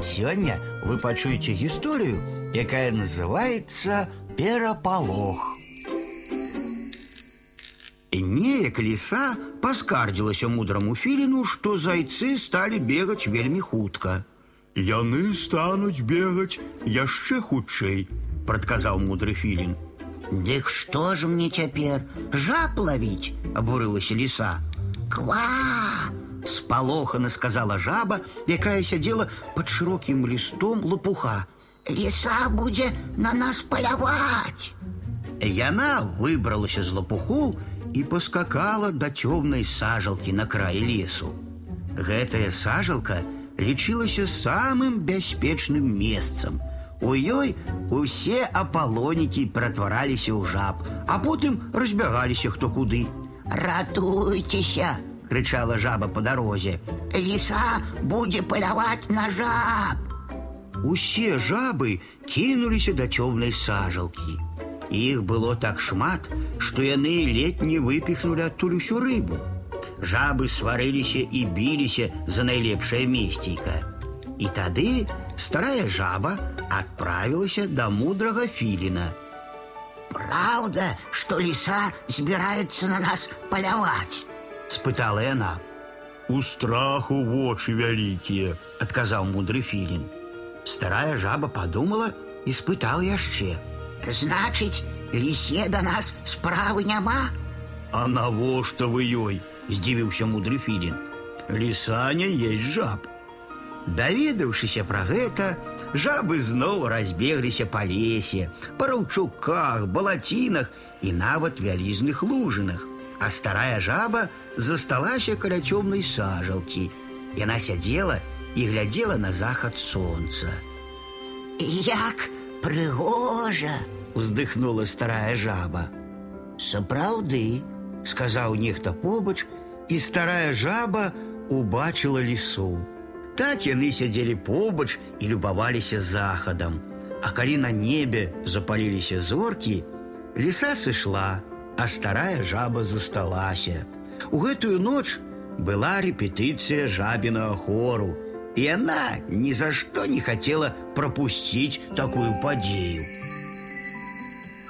Сегодня вы пачуеце историю, якая называется перапалох. Неяк ліса паскардзілася мудраму філіну, што зайцы сталі бегаць вельмі хутка. Яны стануць бегаць яшчэ хутчэй, прадказаў мудры філін. Дык што ж мне цяпер жаб лавіць, абурылася ліса. Ква! Спалохана сказала жаба, якая сядзела пад шырокім лістом лопуха. Ліса будзе на нас паляваць. Яна выбралася з лопуху і паскакала да цёмнай сажалкі на краі лесу. Гэтая сажалка лічылася самым бяспечным месцам. У ёй усе апалонікі ператвараліся ў жаб, а потым разбягаліся хто куды. Ратуйцеся, крычала жаба по дарозе. Ліса будзе паляваць на жаб. Усе жабы кінуліся да цёмнай сажалкі. Іх было так шмат, што яны ледь не выпіхнули адтуль усю рыбу. Жабы сварыліся і біліся за найлепшае месцейка. І тады старая жаба адправілася да мудрага філіна. Праўда, што ліса збіраецца на нас паляваць, спытала яна. У страху вочы вялікія, адказаў мудры філін. Старая жаба подумала і спытала яшчэ: Значыць, лісе да нас справы няма. А навошта вы ёй? здзівіўся мудры філін. Ліса не есть жаб. Даведаўшыся пра гэта, жабы зноў разбегліся па лесе, па раўчуках, балацінах і нават вялізных лужынах. А старая жаба засталася каля цёмнай сажалкі. Яна сядзела і глядзела на захад сонца. Як прыгожа, уздыхнула старая жаба. Сапраўды, сказаў нехта побач, і старая жаба убачыла лісу. Так яны сядзелі побач і любаваліся захадам. А калі на небе запаліліся зоркі, ліса сышла, а старая жаба засталася. У гэтую ноч была рэпетыцыя жабінага хору, і яна ні за што не хацела прапусціць такую падзею.